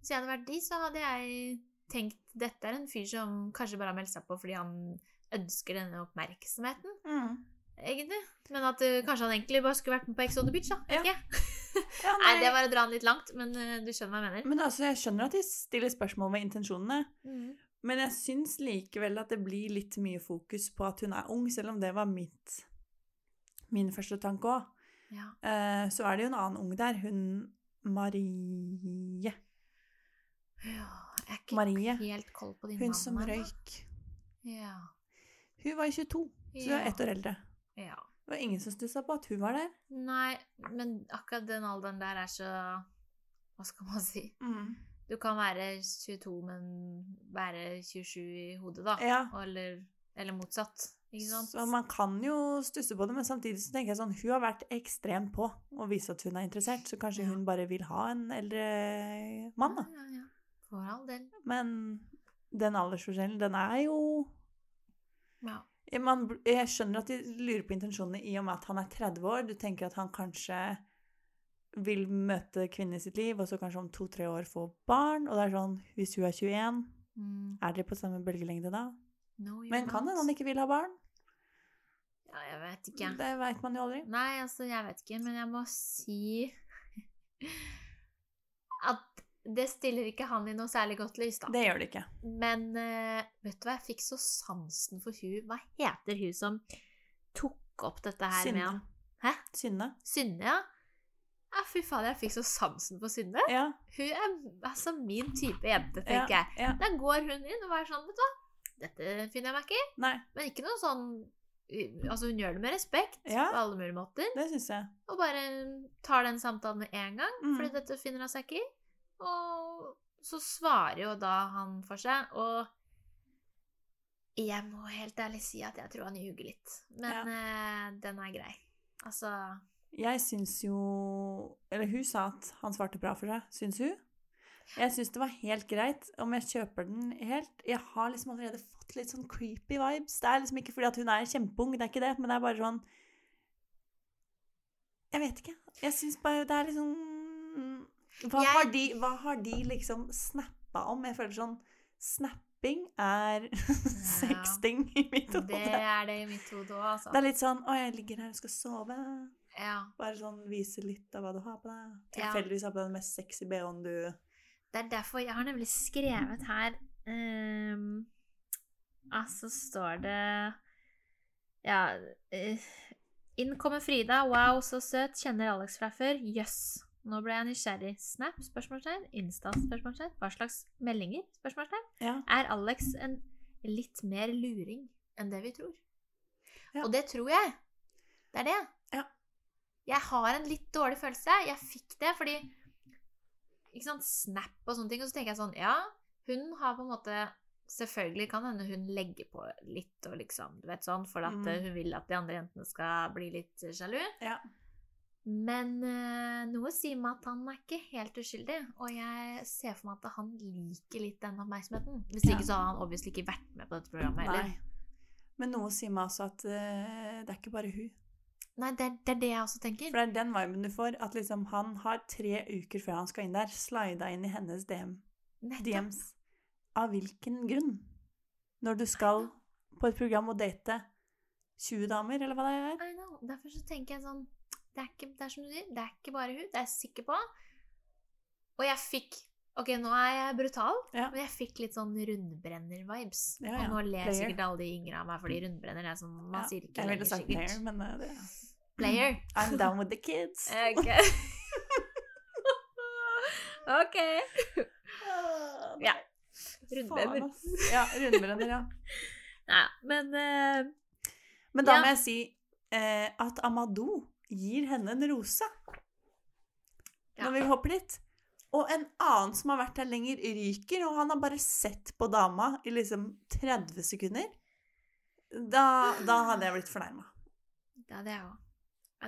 S2: Hvis jeg hadde vært de, så hadde jeg tenkt dette er en fyr som kanskje bare har meldt seg på fordi han ønsker denne oppmerksomheten.
S3: Mm.
S2: Egentlig. Men at uh, kanskje han egentlig bare skulle vært med på Ex on the Beach, da.
S3: Ja.
S2: ikke.
S3: Ja,
S2: Nei, det var å dra den litt langt, men uh, du skjønner hva jeg mener.
S3: Men altså, jeg skjønner at de stiller spørsmål ved intensjonene,
S2: Mm.
S3: men jeg syns likevel at det blir litt mye fokus på at hun er ung, selv om det var mitt, min første tanke òg.
S2: Ja.
S3: Uh, så er det jo en annen ung der. Hun Marie.
S2: ja. Jeg er ikke
S3: Marie.
S2: helt kold på din
S3: Hun
S2: mann
S3: som røyk.
S2: Ja.
S3: Hun var 22, så hun er ett år eldre.
S2: Ja.
S3: Det var ingen som stussa på at hun var der.
S2: Nei, men akkurat den alderen der er så Hva skal man si?
S3: Mm.
S2: Du kan være 22, men være 27 i hodet, da.
S3: Ja.
S2: Eller, eller motsatt. Ikke sant?
S3: Så man kan jo stusse på det, men samtidig så tenker jeg sånn Hun har vært ekstremt på å vise at hun er interessert, så kanskje
S2: Ja.
S3: hun bare vil ha en eldre mann, da.
S2: Ja, ja, ja. For all del.
S3: Men den aldersforskjellen, den er jo
S2: Ja.
S3: Man, jeg skjønner at de lurer på intensjonene i og med at han er 30 år. Du tenker at han kanskje vil møte kvinnen i sitt liv, og så kanskje om to-tre år få barn. Og det er sånn, hvis hun er 21,
S2: Mm.
S3: er dere på samme bølgelengde da?
S2: No,
S3: Men kan hende han ikke vil ha barn?
S2: Ja, jeg vet ikke.
S3: Det veit man jo aldri.
S2: Nei, altså, jeg vet ikke, men jeg må si at det stiller ikke han i noe særlig godt lys, da.
S3: Det gjør det ikke.
S2: Men uh, vet du hva, jeg fikk så sansen for hun Hva heter hun som tok opp dette her
S3: Synne.
S2: med han? Hæ?
S3: Synne.
S2: Synne, ja? Ja, fy fader, jeg fikk så sansen for Synne.
S3: Ja.
S2: Hun er altså min type jente,
S3: ja,
S2: tenker jeg.
S3: ja.
S2: Da går hun inn og er sånn, vet du hva, dette finner jeg meg ikke i. Men ikke noe sånn Altså, hun gjør det med respekt på alle mulige måter.
S3: det synes jeg.
S2: Og bare tar den samtalen med en gang,
S3: Mm.
S2: fordi dette finner hun seg ikke i. Og så svarer jo da han for seg, og jeg må helt ærlig si at jeg tror han ljuger litt. Men eh, den er grei. Altså
S3: Jeg syns jo Eller hun sa at han svarte bra for seg, syns hun. Jeg syns det var helt greit om jeg kjøper den helt. Jeg har liksom allerede fått litt sånn creepy vibes. Det er liksom ikke fordi at hun er kjempeung, det er ikke det, men det er bare sånn Jeg vet ikke. Jeg syns bare det er liksom hva,
S2: Jeg-
S3: har de, hva har de liksom snappa om? Jeg føler sånn Snapping er sexting i mitt hode.
S2: Det er det i mitt hode òg, altså.
S3: Det er litt sånn Å, jeg ligger her og skal sove.
S2: Ja.
S3: Bare sånn vise litt av hva du har på deg. Tilfeldigvis har på deg den mest sexy BH-en du
S2: Det er derfor jeg har nemlig skrevet her um, Altså står det Ja uh, Inn kommer Frida. Wow, så søt. Kjenner Alex fra før. Jøss. Nå ble jeg nysgjerrig. Snap? spørsmålstegn. Insta? spørsmålstegn. Hva slags meldinger? spørsmålstegn.
S3: Ja.
S2: Er Alex en litt mer luring enn det vi tror?
S3: Ja.
S2: Og det tror jeg. Det er det.
S3: Ja.
S2: Jeg har en litt dårlig følelse. Jeg fikk det fordi ikke sant, Snap og sånne ting. Og så tenker jeg sånn Ja, hun har på en måte Selvfølgelig kan hende hun legger på litt og liksom, du vet sånn, for at
S3: Mm.
S2: hun vil at de andre jentene skal bli litt sjalu.
S3: Ja.
S2: Men eh, noe sier meg at han er ikke helt uskyldig, og jeg ser for meg at han liker litt den oppmerksomheten. Hvis
S3: Ja.
S2: ikke så har han obviously ikke vært med på dette programmet heller.
S3: Men noe sier meg også at eh, det er ikke bare hun.
S2: Nei, det, er- det er det jeg også tenker.
S3: For det er den viben du får. At liksom han har tre uker før han skal inn der, slida inn i hennes DM, DMs. Av hvilken grunn? Når du skal på et program og date 20 damer, eller hva det er?
S2: I know. Derfor så tenker jeg sånn Det er, ikke, det er som du sier, det er ikke bare hun, det er jeg sikker på. Og jeg fikk Ok, nå er jeg brutal,
S3: Ja.
S2: men jeg fikk litt sånn rundbrenner-vibes.
S3: Ja, ja.
S2: Og nå ler
S3: Player.
S2: sikkert alle de yngre av meg, fordi rundbrenner er sånn Man sier ikke
S3: jeg
S2: lenger sikkert.
S3: player, men eh, det
S2: Player.
S3: I'm down with the kids.
S2: Ok. ok. Ja. Rundbrenner.
S3: Ja, rundbrenner, ja.
S2: Nei, men uh,
S3: Men da må jeg si uh, at Amadou gir henne en rose.
S2: Ja.
S3: Når vi hopper dit. Og en annen som har vært der lenger, ryker, og han har bare sett på dama i liksom 30 sekunder. Da, da hadde jeg blitt fornærma.
S2: det hadde jeg òg.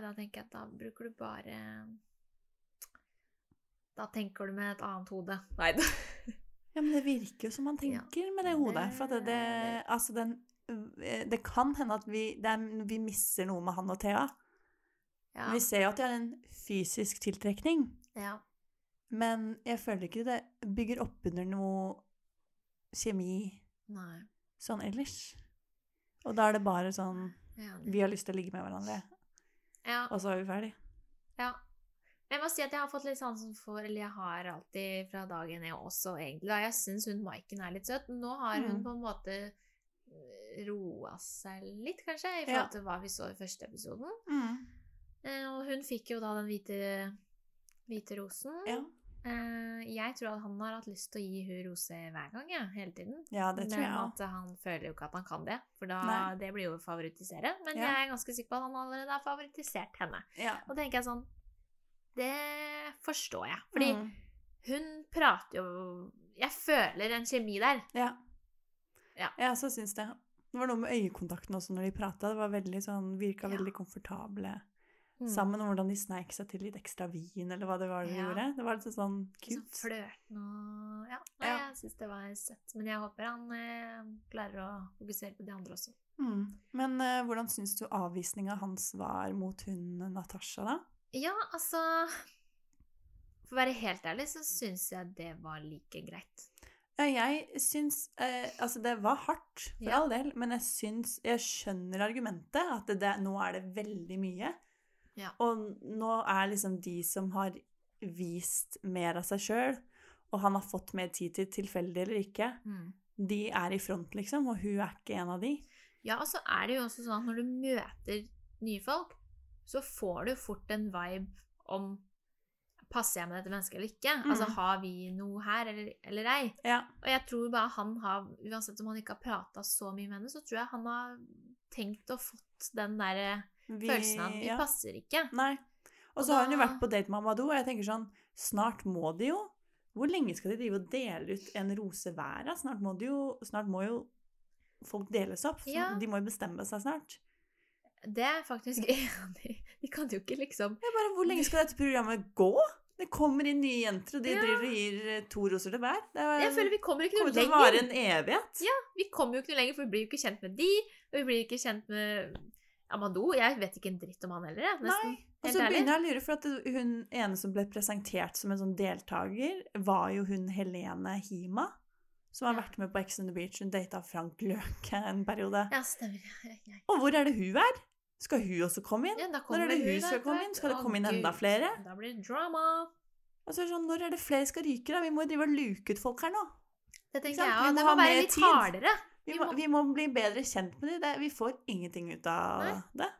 S2: Da tenker jeg at da bruker du bare Da tenker du med et annet hode. Nei da.
S3: Ja, men det virker jo som man
S2: Ja.
S3: tenker med det hodet. For det, det, altså den, eh, det kan hende at vi, det vi misser noe med han og Thea.
S2: Ja.
S3: Vi ser jo at de har en fysisk tiltrekning.
S2: ja.
S3: Men jeg føler ikke det bygger opp under noe kjemi
S2: Nei.
S3: sånn ellers. Og da er det bare sånn
S2: Ja.
S3: Vi har lyst til å ligge med hverandre,
S2: ja.
S3: og så er vi ferdig.
S2: ja. Men jeg må si at jeg har fått litt sansen for Eller jeg har alltid fra dagen jeg også, egentlig. Da jeg syns hun Maiken er litt søt. Nå har hun
S3: Mm.
S2: på en måte roa seg litt, kanskje, i forhold til hva vi så i første episoden. Eh, Og hun fikk jo da den hvite, hvite rosen.
S3: Ja.
S2: Eh, Jeg tror at han har hatt lyst til å gi hun rose hver gang, ja, hele tiden.
S3: ja, det tror jeg Men
S2: at han føler jo ikke at han kan det, for da,
S3: Nei.
S2: det blir jo å favorittisere. Men
S3: Ja.
S2: jeg er ganske sikker på at han allerede har favorittisert henne.
S3: Ja.
S2: Og tenker jeg sånn Det forstår jeg. Fordi
S3: Mm.
S2: hun prater jo Jeg føler en kjemi der.
S3: ja.
S2: Ja.
S3: Jeg også syns det. Det var noe med øyekontakten også når de prata. Det var veldig sånn, virka
S2: Ja.
S3: veldig komfortable
S2: Mm.
S3: sammen. med hvordan de sneik seg til litt ekstra vin, eller hva det var de
S2: Ja.
S3: gjorde. Det var litt sånn
S2: Sånn
S3: cute.
S2: flørten og Ja, nei,
S3: Ja.
S2: jeg syns det var søtt. Men jeg håper han eh, klarer å fokusere på de andre også.
S3: Mm. Men eh, hvordan syns du avvisninga hans var mot hun Natasha, da?
S2: Ja, altså For å være helt ærlig så syns jeg det var like greit.
S3: Ja, jeg syns eh, Altså, det var hardt, for
S2: Ja.
S3: all del, men jeg syns Jeg skjønner argumentet, at det, det, nå er det veldig mye.
S2: Ja.
S3: Og nå er liksom de som har vist mer av seg sjøl, og han har fått mer tid til tilfeldig eller ikke, de er i front, liksom, og hun er ikke en av de.
S2: Ja, og så er det jo også sånn at når du møter nye folk, så får du fort en vibe om Passer jeg med dette mennesket eller ikke?
S3: Mm.
S2: Altså, har vi noe her, eller, eller ei?
S3: Ja.
S2: Og jeg tror bare han har, uansett om han ikke har prata så mye med henne, så tror jeg han har tenkt og fått den derre
S3: Vi,
S2: følelsen av vi
S3: ja.
S2: passer ikke.
S3: Nei. Og så har hun jo vært på date med Amadou, og jeg tenker sånn Snart må de jo Hvor lenge skal de drive og dele ut en rose hver? Snart må, de jo, snart må jo folk deles opp.
S2: Ja.
S3: De må jo bestemme seg snart.
S2: Det er faktisk enig. De kan jo ikke liksom
S3: ja, bare, Hvor lenge skal dette programmet gå? Det kommer inn nye jenter, og de
S2: Ja.
S3: driver og gir eh, to roser til hver. Det er,
S2: Jeg føler vi kommer ikke
S3: kommer
S2: noe
S3: til å vare en evighet.
S2: Ja, Vi kommer jo ikke noe lenger, for vi blir jo ikke kjent med de, og vi blir ikke kjent med Amadou. Jeg vet ikke en dritt om han heller, jeg. Nesten.
S3: Nei. Og så begynner jeg å lure, for at hun ene som ble presentert som en sånn deltaker, var jo hun Helene Hima. Som har
S2: Ja.
S3: vært med på Ex on the Beach. Hun data Frank Løke en periode.
S2: Ja, stemmer. Jeg-
S3: Og hvor er det hun er? Skal hun også komme inn?
S2: Ja,
S3: Når er det
S2: hun,
S3: hun skal komme inn? Skal det komme inn enda flere?
S2: Da blir det drama.
S3: Og så er det sånn, Når er det flere skal ryke, da? Vi må jo drive og luke ut folk her nå.
S2: Det tenker jeg òg. Det må være litt hardere.
S3: Vi
S2: Vi
S3: må, vi må bli bedre kjent med dem. Vi får ingenting ut av
S2: Nei.
S3: det.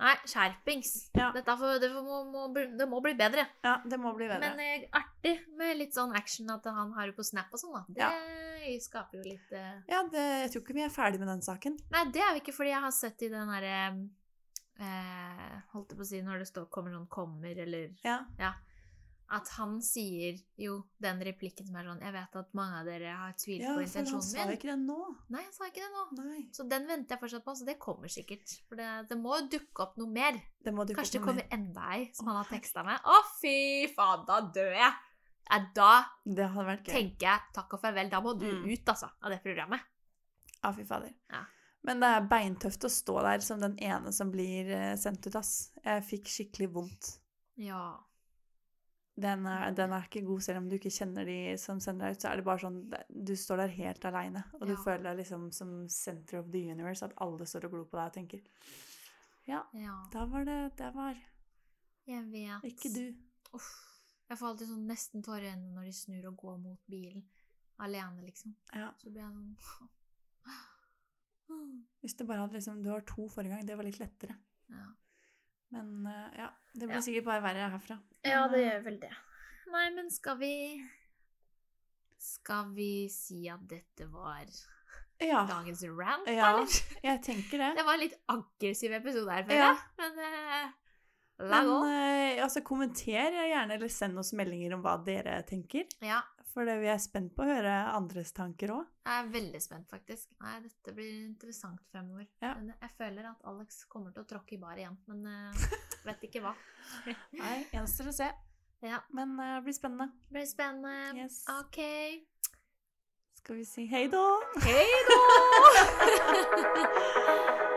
S2: Nei, skjerpings.
S3: Ja.
S2: Får, det, må, må, det må bli bedre.
S3: Ja, det må bli bedre.
S2: Men eh, artig med litt sånn action at han har det på Snap og sånn, da. Det skaper jo litt eh,
S3: ja, det, jeg tror ikke vi er ferdig med den saken.
S2: Nei, det er jo ikke fordi jeg har sett i den derre eh, Holdt jeg på å si når det står 'kommer noen kommer', eller
S3: Ja.
S2: Ja. At han sier jo den replikken som er sånn 'Jeg vet at mange av dere har tvilt
S3: Ja,
S2: på
S3: for han sa ikke det nå.
S2: Nei, han sa ikke det nå.
S3: Nei.
S2: Så den venter jeg fortsatt på, så det kommer sikkert. For det, det må dukke opp noe mer.
S3: Det må dukke
S2: Kanskje
S3: opp det
S2: kommer enda ei som han har teksta med. Å, fy faen, da dør jeg! Ja, da.
S3: Det hadde vært gøy.
S2: tenker jeg takk og farvel. Da må du
S3: Mm.
S2: ut, altså, av det programmet.
S3: Ja, fy fader.
S2: Ja.
S3: Men det er beintøft å stå der som den ene som blir eh, sendt ut, ass. Jeg fikk skikkelig vondt.
S2: Ja.
S3: Den er, den er ikke god, selv om du ikke kjenner de som sender deg ut. Så er det bare sånn Du står der helt aleine, og du
S2: Ja.
S3: føler deg liksom som center of the universe. At alle står og glor på deg og tenker Ja,
S2: ja.
S3: da var det Det var
S2: Jeg vet.
S3: ikke du.
S2: Uff. Jeg får alltid sånn nesten tårer i øynene når de snur og går mot bilen. Alene, liksom.
S3: Ja.
S2: Så blir jeg sånn
S3: Hvis det bare hadde liksom Du har to forrige gang, det var litt lettere.
S2: Ja,
S3: Men eh, ja, det blir
S2: Ja.
S3: sikkert bare verre herfra.
S2: ja det
S3: eh,
S2: gjør vel det. Nei, men skal vi Skal vi si at dette var
S3: Ja,
S2: dagens rant,
S3: Ja.
S2: eller?
S3: jeg tenker det.
S2: Det var en litt aggressiv episode her, føler jeg. Men uh, la
S3: Men
S2: gå.
S3: eh, altså, kommenter gjerne, eller send oss meldinger om hva dere tenker.
S2: Ja,
S3: For vi er spent på å høre andres tanker òg.
S2: jeg er veldig spent, faktisk. Nei, dette blir interessant fremover.
S3: Ja.
S2: Men jeg føler at Alex kommer til å tråkke i bar igjen, men uh, vet ikke hva.
S3: Nei, gjenstår å se.
S2: Ja,
S3: Men uh, det blir spennende.
S2: det blir spennende.
S3: Yes.
S2: OK.
S3: Skal vi si hei da?
S2: Hei da!